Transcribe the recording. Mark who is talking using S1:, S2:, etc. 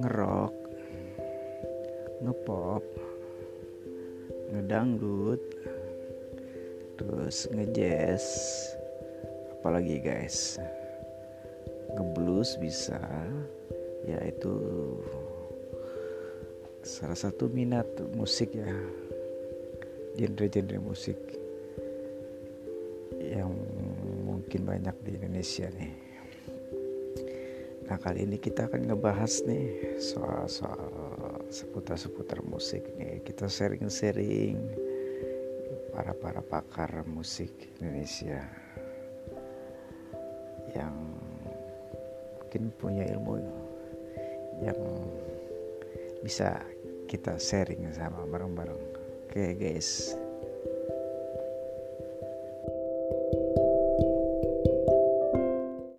S1: ngerok ngepop ngedangdut terus ngejazz apalagi guys? Ngeblues bisa yaitu salah satu minat musik ya genre-genre musik yang mungkin banyak di Indonesia nih nah kali ini kita akan ngebahas nih soal-soal seputar-seputar musik nih. Kita sharing-sharing para para pakar musik Indonesia yang mungkin punya ilmu yang bisa kita sharing sama bareng-bareng. Oke guys